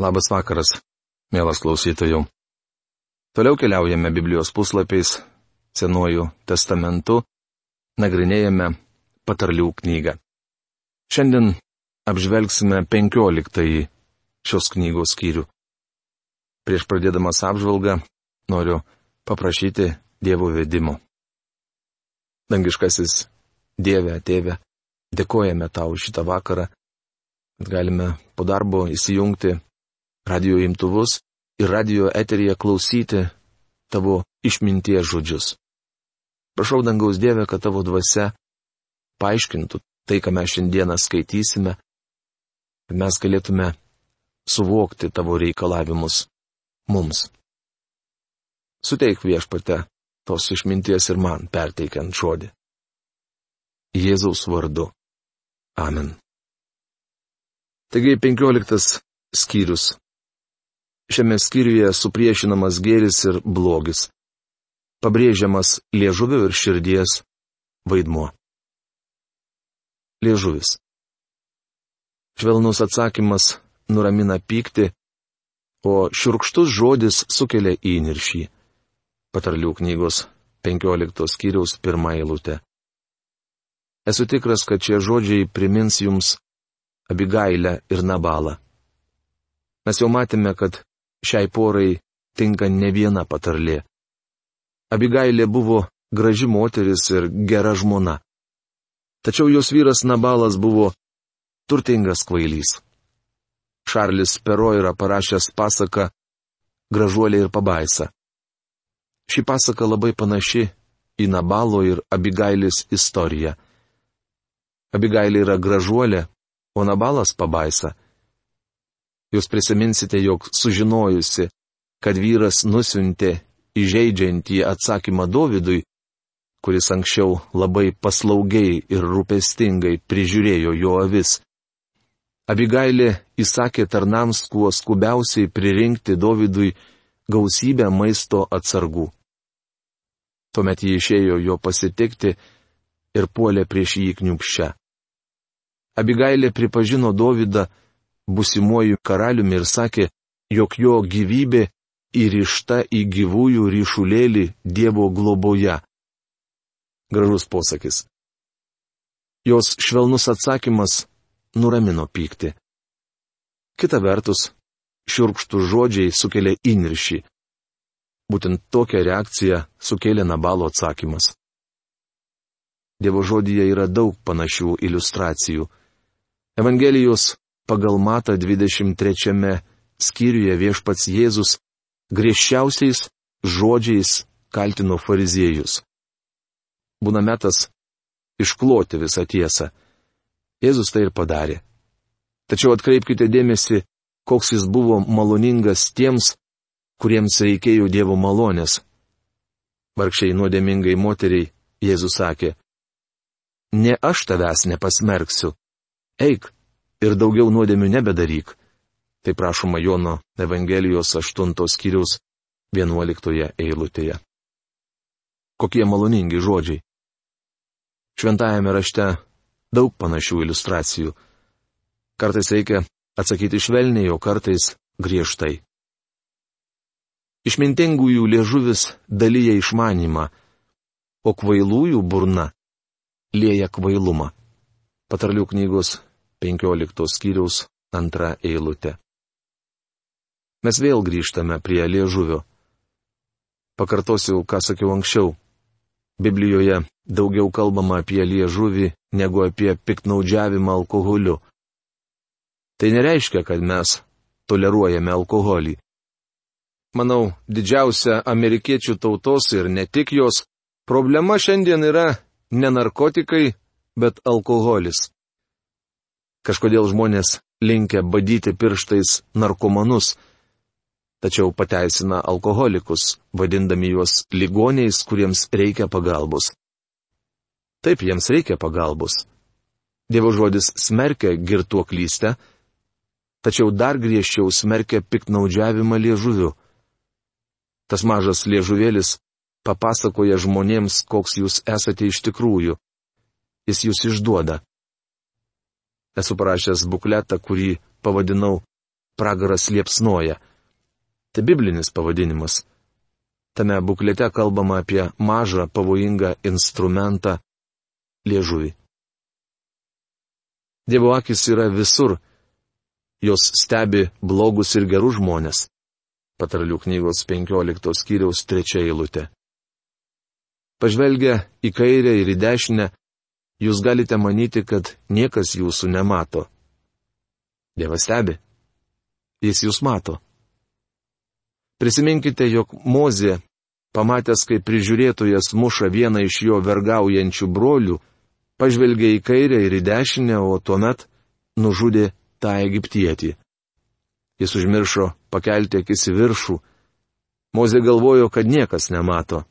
Labas vakaras, mielas klausytojų. Toliau keliaujame Biblijos puslapiais, Senuoju testamentu, nagrinėjame patarlių knygą. Šiandien apžvelgsime penkioliktąjį šios knygos skyrių. Prieš pradėdamas apžvalgą noriu paprašyti Dievo vedimo. Dangiškasis Dieve, Tėve, dėkojame tau šitą vakarą, kad galime po darbo įsijungti radio imtuvus ir radio eteryje klausyti tavo išminties žodžius. Prašau dangaus Dieve, kad tavo dvasia paaiškintų tai, ką mes šiandieną skaitysime, kad mes galėtume suvokti tavo reikalavimus mums. Suteik viešpate tos išminties ir man perteikiant žodį. Jėzaus vardu. Amen. Taigi penkioliktas skyrius. Šiame skyriuje supriešinamas gėris ir blogis. Pabrėžiamas liežuvio ir širdies vaidmuo. Liežuvis. Švelnus atsakymas nuramina pyktį, o širkštus žodis sukelia įniršį patarlių knygos 15 skyriaus pirmą eilutę. Esu tikras, kad šie žodžiai primins jums Abigailę ir Nabalą. Mes jau matėme, kad šiai porai tinka ne viena patarlė. Abigailė buvo graži moteris ir gera žmona. Tačiau jos vyras Nabalas buvo turtingas kvailys. Šarlis Pero yra parašęs pasaką Gražuolė ir pabaisa. Ši pasaka labai panaši į Nabalo ir Abigailis istoriją. Abigailė yra gražuolė, o Nabalas pabaisa. Jūs prisiminsite, jog sužinojusi, kad vyras nusintė įžeidžiantį atsakymą Dovydui, kuris anksčiau labai paslaugiai ir rūpestingai prižiūrėjo jo avis. Abigailė įsakė tarnams kuo skubiausiai pririnkti Dovydui gausybę maisto atsargų. Tuomet jie išėjo jo pasitikti ir puolė prieš jį kniupščią. Abigailė pripažino Dovydą busimuoju karaliumi ir sakė, jog jo gyvybė įrišta į gyvųjų ryšulėlį Dievo globoje. Gražus posakis. Jos švelnus atsakymas nuramino pyktį. Kita vertus, šiurkštų žodžiai sukelia įniršį. Būtent tokią reakciją sukėlė Nabalo atsakymas. Dievo žodyje yra daug panašių iliustracijų. Evangelijos pagal Mata 23 skyriuje viešpats Jėzus griežčiausiais žodžiais kaltino fariziejus. Būna metas iškloti visą tiesą. Jėzus tai ir padarė. Tačiau atkreipkite dėmesį, koks jis buvo maloningas tiems, kuriems reikėjo Dievo malonės. Vargšiai nuodėmingai moteriai Jėzus sakė, Ne aš tavęs nepasmerksiu. Eik ir daugiau nuodėmių nebedaryk. Tai prašoma Jono Evangelijos 8 skyriaus 11 eilutėje. Kokie maloningi žodžiai. Šventajame rašte daug panašių iliustracijų. Kartais reikia atsakyti švelniai, o kartais griežtai. Išmintingųjų liežuvis dalyja išmanimą, o kvailųjų burna lieja kvailumą. Patarlių knygos 15 skyriaus antra eilutė. Mes vėl grįžtame prie liežuvio. Pakartosiu, ką sakiau anksčiau. Biblijoje daugiau kalbama apie liežuvį negu apie piknaudžiavimą alkoholiu. Tai nereiškia, kad mes toleruojame alkoholį. Manau, didžiausia amerikiečių tautos ir ne tik jos problema šiandien yra ne narkotikai, bet alkoholis. Kažkodėl žmonės linkia badyti pirštais narkomanus, tačiau pateisina alkoholikus, vadindami juos ligoniais, kuriems reikia pagalbos. Taip jiems reikia pagalbos. Dievo žodis smerkia girtuoklystę, tačiau dar griežčiau smerkia piknaudžiavimą liežuviu. Tas mažas liežuvėlis papasakoja žmonėms, koks jūs esate iš tikrųjų. Jis jūs išduoda. Esu parašęs bukletą, kurį pavadinau pragaras liepsnoja. Tai biblinis pavadinimas. Tame buklete kalbama apie mažą pavojingą instrumentą - liežuvį. Dievo akis yra visur. Jos stebi blogus ir gerus žmonės. Patarlių knygos 15 skyriaus 3 eilutė. Pažvelgę į kairę ir į dešinę, jūs galite manyti, kad niekas jūsų nemato. Dievas stebi. Jis jūs mato. Prisiminkite, jog Mozė, pamatęs, kaip prižiūrėtojas muša vieną iš jo vergaujančių brolių, pažvelgė į kairę ir į dešinę, o tuomet nužudė tą egiptietį. Jis užmiršo pakelti akis į viršų. Mozė galvojo, kad niekas nemato.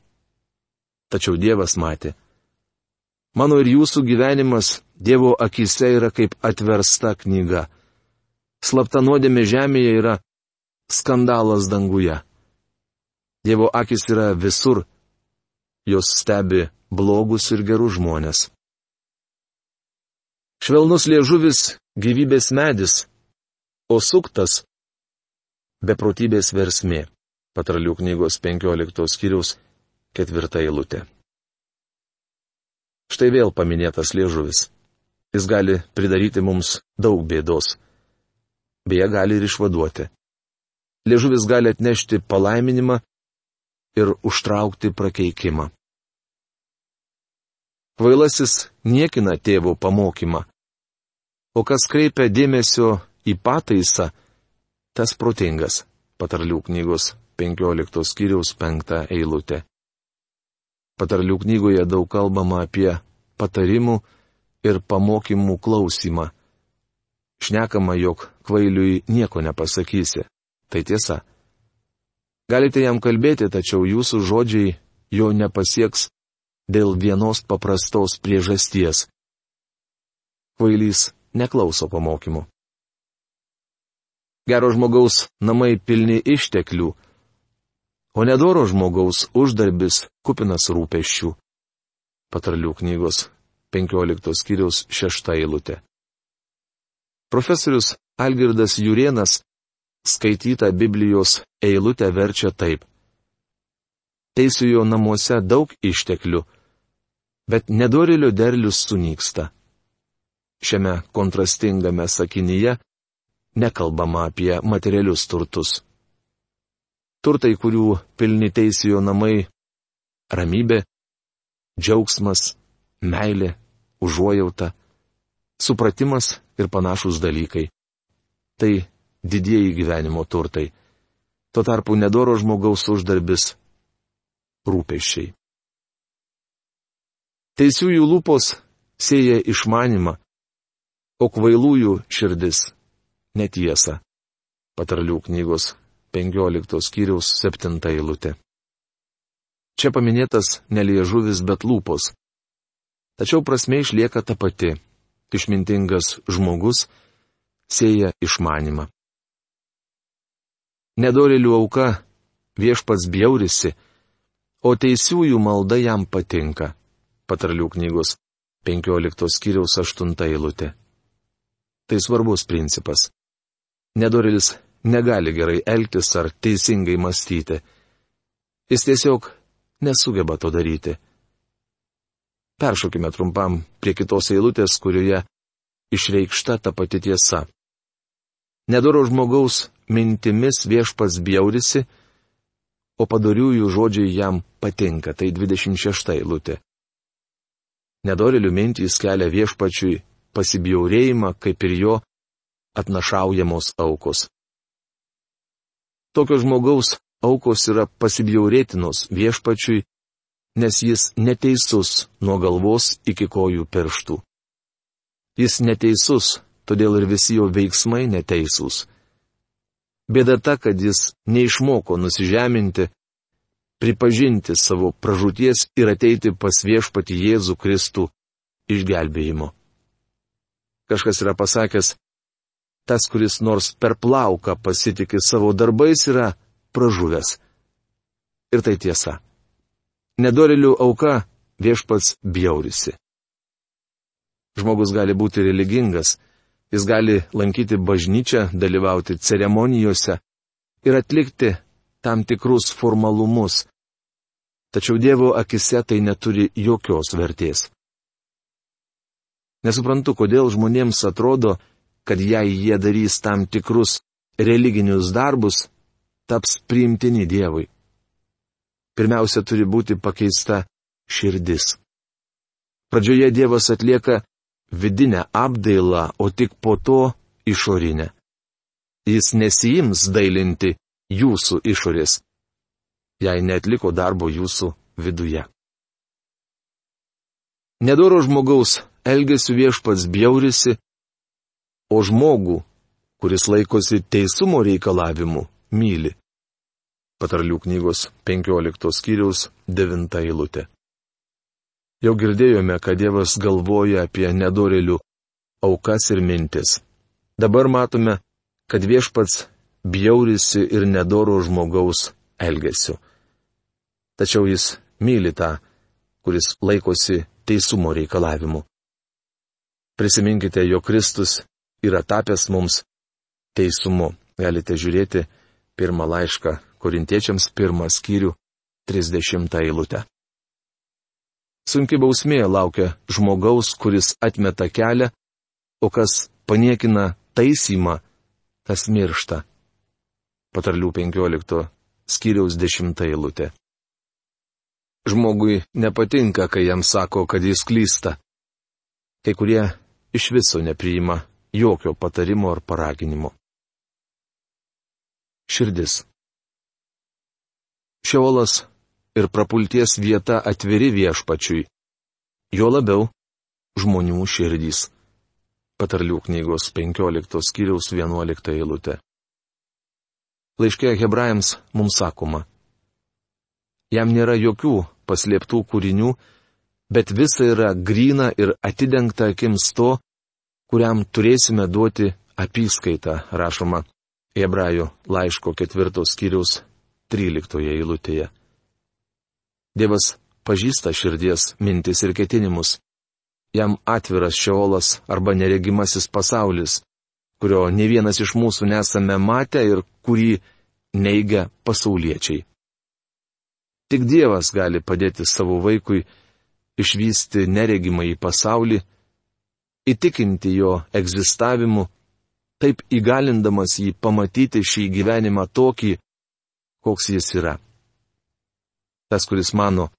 Tačiau Dievas matė. Mano ir jūsų gyvenimas Dievo akise yra kaip atversta knyga. Slapta nuodėmė žemėje yra skandalas danguje. Dievo akis yra visur, jos stebi blogus ir gerus žmonės. Švelnus liežuvis - gyvybės medis, o suktas - beprotybės versmė. Patralių knygos 15 skyriaus 4 eilutė. Štai vėl paminėtas liežuvis. Jis gali pridaryti mums daug bėdos beje gali ir išvaduoti. Liežuvis gali atnešti palaiminimą ir užtraukti prakeikimą. Kvailasis niekina tėvo pamokymą, o kas kreipia dėmesio į pataisą, tas protingas, patarlių knygos 15 skyriaus 5 eilutė. Patarlių knygoje daug kalbama apie patarimų ir pamokymų klausimą. Šnekama, jog kvailiui nieko nepasakysi. Tai tiesa. Galite jam kalbėti, tačiau jūsų žodžiai jo nepasieks dėl vienos paprastos priežasties. Kvailys neklauso pamokymų. Gero žmogaus namai pilni išteklių, o nedoro žmogaus uždarbis kupinas rūpeščių. Patarlių knygos 15 skyriaus 6 eilutė. Profesorius Algirdas Jurienas skaitytą Biblijos eilutę verčia taip. Teisųjo namuose daug išteklių, bet nedorilių derlius sunyksta. Šiame kontrastingame sakinyje nekalbama apie materialius turtus. Turtai, kurių pilni teisėjo namai - ramybė, džiaugsmas, meilė, užuojauta, supratimas ir panašus dalykai. Tai didieji gyvenimo turtai. Tuo tarpu nedoro žmogaus uždarbis - rūpeščiai. Teisiųjų lūpos sėja išmanimą, o kvailųjų širdis - netiesa. Patarlių knygos 15 skyriaus 7 eilutė. Čia paminėtas neliežuvis, bet lūpos. Tačiau prasme išlieka ta pati išmintingas žmogus sėja išmanimą. Nedorilių auka viešpats bjaurisi, o teisiųjų malda jam patinka. Patarlių knygos 15 skyriaus 8 eilutė. Tai svarbus principas. Nedorilis negali gerai elgtis ar teisingai mąstyti. Jis tiesiog nesugeba to daryti. Peršokime trumpam prie kitos eilutės, kurioje išreikšta ta pati tiesa. Nedoro žmogaus mintimis viešpas bjaurisi, o padariųjų žodžiai jam patinka, tai 26 eilutė. Nedorilių mintys kelia viešpačiui pasibjaurėjimą, kaip ir jo atnašaujamos aukos. Tokio žmogaus aukos yra pasibjaurėtinos viešpačiui nes jis neteisus nuo galvos iki kojų pirštų. Jis neteisus, todėl ir visi jo veiksmai neteisūs. Bėda ta, kad jis neišmoko nusižeminti, pripažinti savo pražūties ir ateiti pas viešpati Jėzų Kristų išgelbėjimo. Kažkas yra pasakęs, tas, kuris nors per plauką pasitikė savo darbais, yra pražuvęs. Ir tai tiesa nedorilių auka viešpats bjaurisi. Žmogus gali būti religingas, Jis gali lankyti bažnyčią, dalyvauti ceremonijose ir atlikti tam tikrus formalumus. Tačiau Dievo akise tai neturi jokios vertės. Nesuprantu, kodėl žmonėms atrodo, kad jei jie darys tam tikrus religinius darbus, taps priimtini Dievui. Pirmiausia, turi būti pakeista širdis. Pradžioje Dievas atlieka vidinę apdailą, o tik po to išorinę. Jis nesijims dailinti jūsų išorės, jei netliko darbo jūsų viduje. Nedoro žmogaus elgesiu viešpats bjaurisi, o žmogų, kuris laikosi teisumo reikalavimų, myli. Patarlių knygos 15 skyriaus 9 eilutė. Jau girdėjome, kad Dievas galvoja apie nedorelių aukas ir mintis. Dabar matome, kad viešpats bjaurisi ir nedoro žmogaus elgesiu. Tačiau jis myli tą, kuris laikosi teisumo reikalavimu. Prisiminkite, jo Kristus yra tapęs mums teisumu. Galite žiūrėti pirmą laišką korintiečiams pirmą skyrių 30 eilutę. Sunki bausmė laukia žmogaus, kuris atmeta kelią, o kas paniekina taisymą, tas miršta. Patarlių 15 skyriaus 10 eilutė. Žmogui nepatinka, kai jam sako, kad jis klysta. Kai kurie iš viso nepriima jokio patarimo ar paraginimo. Širdis. Šiolas ir prapulties vieta atviri viešpačiui. Jo labiau žmonių širdys. Patarlių knygos 15 skyriaus 11 eilutė. Laiškė hebrajams mums sakoma. Jam nėra jokių paslėptų kūrinių, bet visa yra grina ir atidengta akims to, kuriam turėsime duoti apyskaitą, rašoma Hebrajų laiško ketvirtos skyriaus 13 eilutėje. Dievas pažįsta širdies mintis ir ketinimus. Jam atviras šiolas arba neregimasis pasaulis, kurio ne vienas iš mūsų nesame matę ir kurį neigia pasauliečiai. Tik Dievas gali padėti savo vaikui išvysti neregimą į pasaulį, įtikinti jo egzistavimu, taip įgalindamas jį pamatyti šį gyvenimą tokį, koks jis yra. Tas, kuris mano,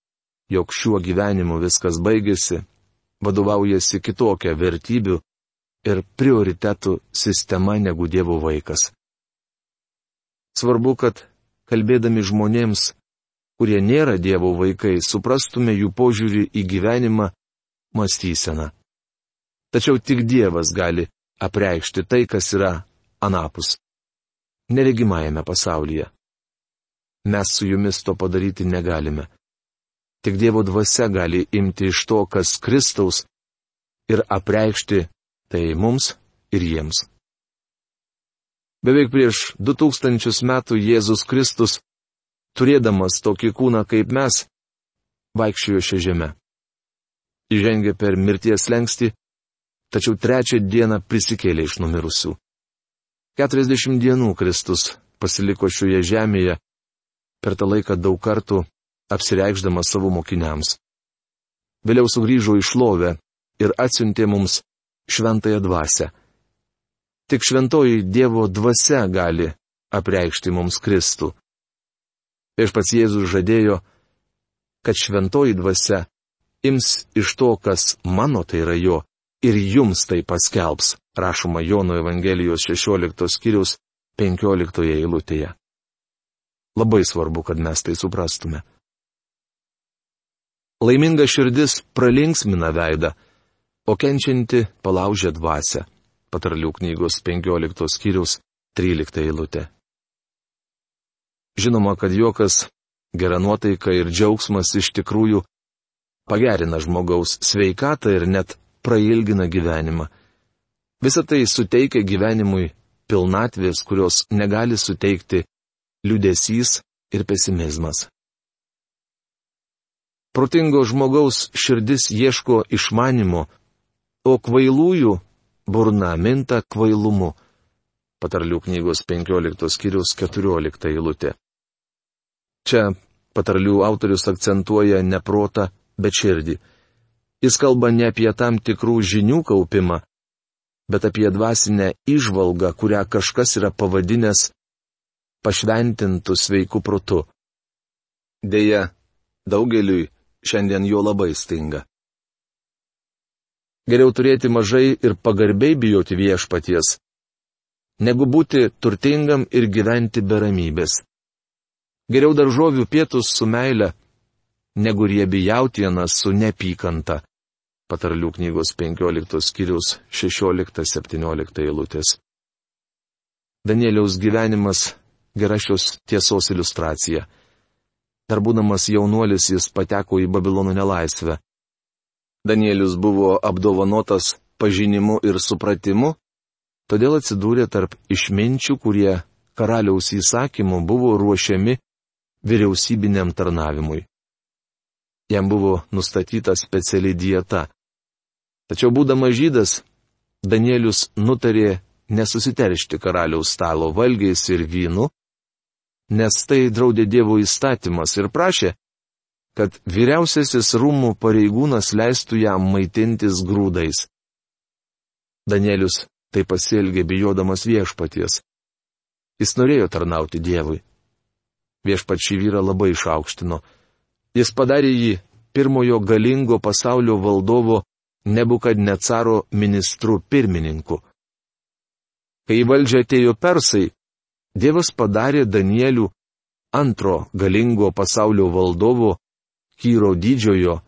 jog šiuo gyvenimu viskas baigėsi, vadovaujasi kitokią vertybių ir prioritetų sistema negu Dievo vaikas. Svarbu, kad kalbėdami žmonėms, kurie nėra Dievo vaikai, suprastume jų požiūrį į gyvenimą, mąstyseną. Tačiau tik Dievas gali apreikšti tai, kas yra anapus. Neregimajame pasaulyje. Mes su jumis to padaryti negalime. Tik Dievo dvasia gali imti iš to, kas Kristaus, ir apreikšti tai mums ir jiems. Beveik prieš 2000 metų Jėzus Kristus, turėdamas tokį kūną kaip mes, vaikščiojo šią žemę. Įžengė per mirties lengsti, tačiau trečią dieną prisikėlė iš numirusių. 40 dienų Kristus pasiliko šioje žemėje, per tą laiką daug kartų apsireikšdamas savo mokiniams. Vėliau sugrįžo į šlovę ir atsiuntė mums šventąją dvasę. Tik šventoji Dievo dvasia gali apreikšti mums Kristų. Viešpats Jėzus žadėjo, kad šventoji dvasia ims iš to, kas mano tai yra jo, ir jums tai paskelbs, rašoma Jono Evangelijos 16 skyrius 15 eilutėje. Labai svarbu, kad mes tai suprastume. Laiminga širdis pralinksmina veidą, o kenčianti palaužė dvasę. Patarlių knygos 15 skyrius 13 eilutė. Žinoma, kad juokas, gera nuotaika ir džiaugsmas iš tikrųjų pagerina žmogaus sveikatą ir net prailgina gyvenimą. Visą tai suteikia gyvenimui pilnatvės, kurios negali suteikti liudesys ir pesimizmas. Protingo žmogaus širdis ieško išmanimo, o kvailųjų burna minta kvailumu. Patarlių knygos 15 skyrius 14 eilutė. Čia patarlių autorius akcentuoja ne protą, bet širdį. Jis kalba ne apie tam tikrų žinių kaupimą, bet apie dvasinę išvalgą, kurią kažkas yra pavadinęs pašventintų sveikų protų. Deja, daugeliui šiandien jo labai stinga. Geriau turėti mažai ir pagarbiai bijoti viešpaties, negu būti turtingam ir gyventi be ramybės. Geriau daržovių pietus su meile, negu riebi jautienas su nepykanta. Patarlių knygos 15 skyrius 16-17 eilutės. Danieliaus gyvenimas gera šios tiesos iliustracija. Dar būdamas jaunuolis jis pateko į Babilono nelaisvę. Danielius buvo apdovanotas pažinimu ir supratimu, todėl atsidūrė tarp išminčių, kurie karaliaus įsakymu buvo ruošiami vyriausybiniam tarnavimui. Jam buvo nustatyta speciali dieta. Tačiau būdamas žydas, Danielius nutarė nesusiteršti karaliaus stalo valgiais ir vynu, nes tai draudė Dievo įstatymas ir prašė, kad vyriausiasis rūmų pareigūnas leistų jam maitintis grūdais. Danielius tai pasielgė bijodamas viešpaties. Jis norėjo tarnauti Dievui. Viešpat šį vyrą labai išaukštino. Jis padarė jį pirmojo galingo pasaulio valdovo Nebukadnecaro ministrų pirmininku. Kai į valdžią atėjo persai, Dievas padarė Danielių antro galingo pasaulio valdovo Kyro didžiojo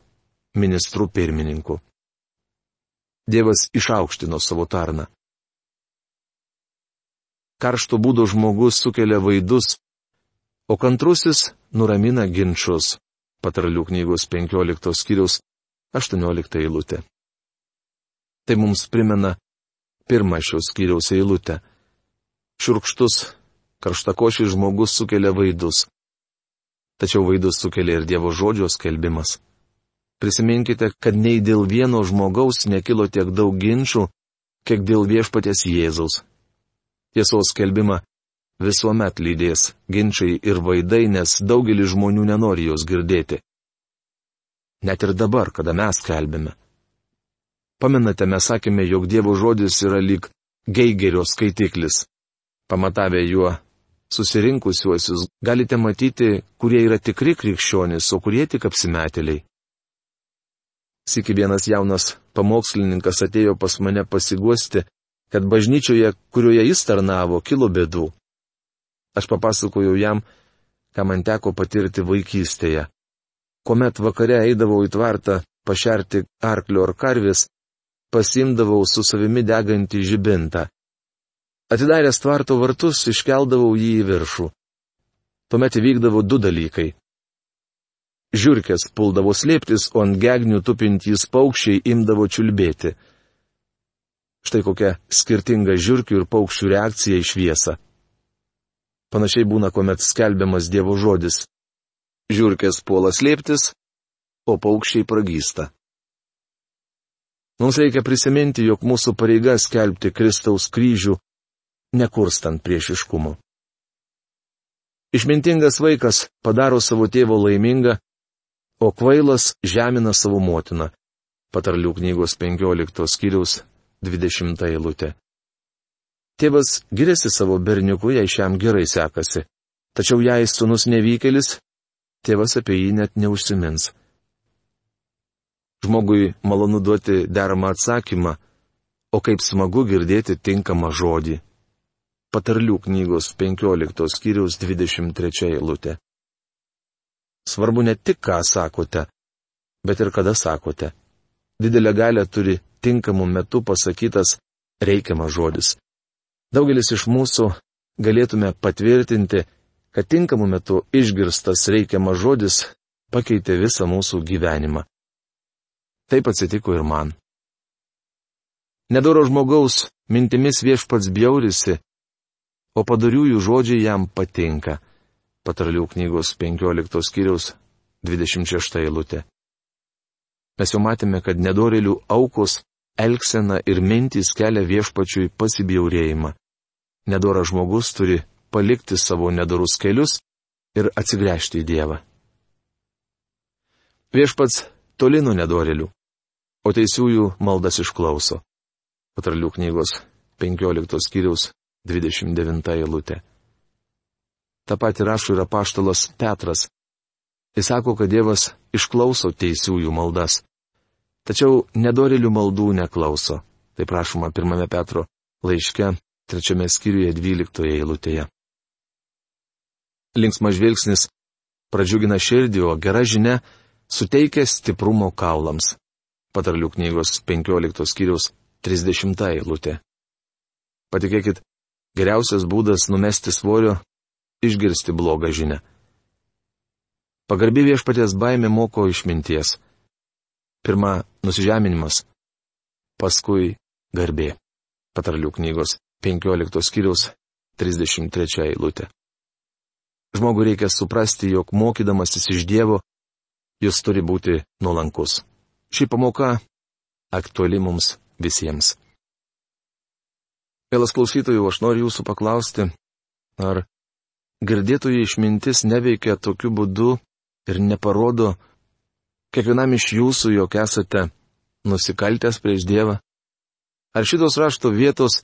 ministrų pirmininku. Dievas išaukštino savo tarną. Karšto būdo žmogus sukelia vaidus, o kantrusis nuramina ginčius. Patarlių knygos 15 skyriaus 18 eilutė. Tai mums primena pirmą šios skyriaus eilutę. Šurkštus karštakošis žmogus sukelia vaidus. Tačiau vaidus sukelia ir Dievo žodžio skelbimas. Prisiminkite, kad nei dėl vieno žmogaus nekilo tiek daug ginčių, kiek dėl viešpatės Jėzaus. Tiesos skelbimą visuomet lydės ginčiai ir vaidai, nes daugelis žmonių nenori jos girdėti. Net ir dabar, kada mes kalbime. Pamenate, mes sakėme, jog Dievo žodis yra lyg geigerio skaitiklis. Pamatavę juo susirinkusiuosius galite matyti, kurie yra tikri krikščionys, o kurie tik apsimetėliai. Siki vienas jaunas pamokslininkas atėjo pas mane pasiguosti, kad bažnyčioje, kurioje jis tarnavo, kilo bėdų. Aš papasakojau jam, ką man teko patirti vaikystėje. Komet vakare eidavau į tvartą pašerti arklio ar karvės, pasimdavau su savimi degantį žibintą. Atidaręs tvarto vartus, iškeldavau jį į viršų. Tuomet įvykdavo du dalykai. Žiūrkės puldavo slėptis, o ant gegnių tupintys paukščiai imdavo čiulbėti. Štai kokia skirtinga žiūrkių ir paukščių reakcija į šviesą. Panašiai būna, kuomet skelbiamas Dievo žodis. Žiūrkės puola slėptis, o paukščiai pragysta. Mums reikia prisiminti, jog mūsų pareiga skelbti Kristaus kryžių nekurstant priešiškumo. Išmintingas vaikas padaro savo tėvo laimingą, o kvailas žemina savo motiną. Patarlių knygos 15 skyriaus 20 eilutė. Tėvas giriasi savo berniuku, jei šiam gerai sekasi. Tačiau jei sunus nevykėlis, tėvas apie jį net neužsimins. Žmogui malonu duoti deramą atsakymą, o kaip smagu girdėti tinkamą žodį patarlių knygos 15 skyriaus 23 eilutė. Svarbu ne tik, ką sakote, bet ir kada sakote. Didelę galę turi tinkamu metu pasakytas reikiamas žodis. Daugelis iš mūsų galėtume patvirtinti, kad tinkamu metu išgirstas reikiamas žodis pakeitė visą mūsų gyvenimą. Taip atsitiko ir man. Nedoro žmogaus mintimis viešpats bjaurisi, o padariųjų žodžiai jam patinka. Patarlių knygos 15 skyriaus 26 eilutė. Mes jau matėme, kad nedorelių aukos elgsena ir mintys kelia viešpačiui pasibjaurėjimą. Nedoras žmogus turi palikti savo nedorus kelius ir atsigręžti į Dievą. Viešpats toli nuo nedorelių, o teisiųjų maldas išklauso. Patarlių knygos 15 skyriaus 29 eilutė. Ta pati rašo yra paštalas Petras. Jis sako, kad Dievas išklauso teisiųjų maldas. Tačiau nedorelių maldų neklauso. Tai prašoma pirmame Petro laiške, trečiame skyriuje, dvyliktoje eilutėje. Linksmas žvilgsnis pradžiugina širdį, o gera žinia suteikia stiprumo kaulams. Patarlių knygos 15 skyriaus 30 eilutė. Patikėkit, geriausias būdas numesti svorio išgirsti blogą žinę. Pagarbi viešpaties baimė moko išminties. Pirma - nusižeminimas, paskui - garbė. Patarlių knygos 15 skyriaus 33 eilutė. Žmogui reikia suprasti, jog mokydamasis iš Dievo, jis turi būti nuolankus. Ši pamoka aktuali mums visiems. Vėlas klausytojų, aš noriu jūsų paklausti, ar girdėtojų išmintis neveikia tokiu būdu ir neparodo kiekvienam iš jūsų, jog esate nusikaltęs prieš Dievą? Ar šitos rašto vietos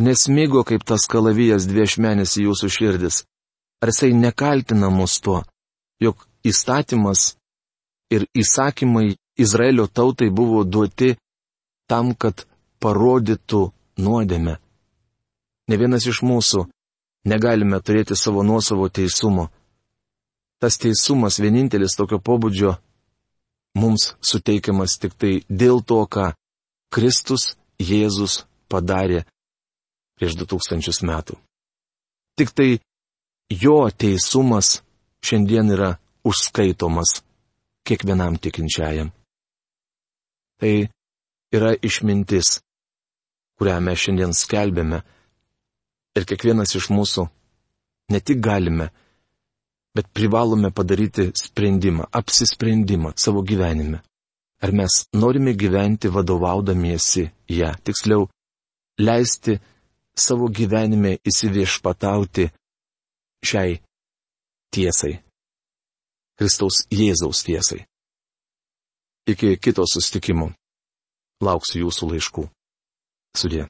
nesmygo kaip tas kalavijas dviešmenis į jūsų širdis? Ar jisai nekaltina mus tuo, jog įstatymas ir įsakymai Izraelio tautai buvo duoti tam, kad parodytų nuodėmę? Ne vienas iš mūsų Negalime turėti savo nuosavo teisumo. Tas teisumas vienintelis tokio pobūdžio mums suteikiamas tik tai dėl to, ką Kristus Jėzus padarė prieš du tūkstančius metų. Tik tai jo teisumas šiandien yra užskaitomas kiekvienam tikinčiajam. Tai yra išmintis, kurią mes šiandien skelbėme Ir kiekvienas iš mūsų ne tik galime, bet privalome padaryti sprendimą, apsisprendimą savo gyvenime. Ar mes norime gyventi vadovaudamiesi ją, tiksliau, leisti savo gyvenime įsiviešpatauti šiai tiesai. Kristaus Jėzaus tiesai. Iki kito sustikimo. Lauksiu jūsų laiškų. Sudė.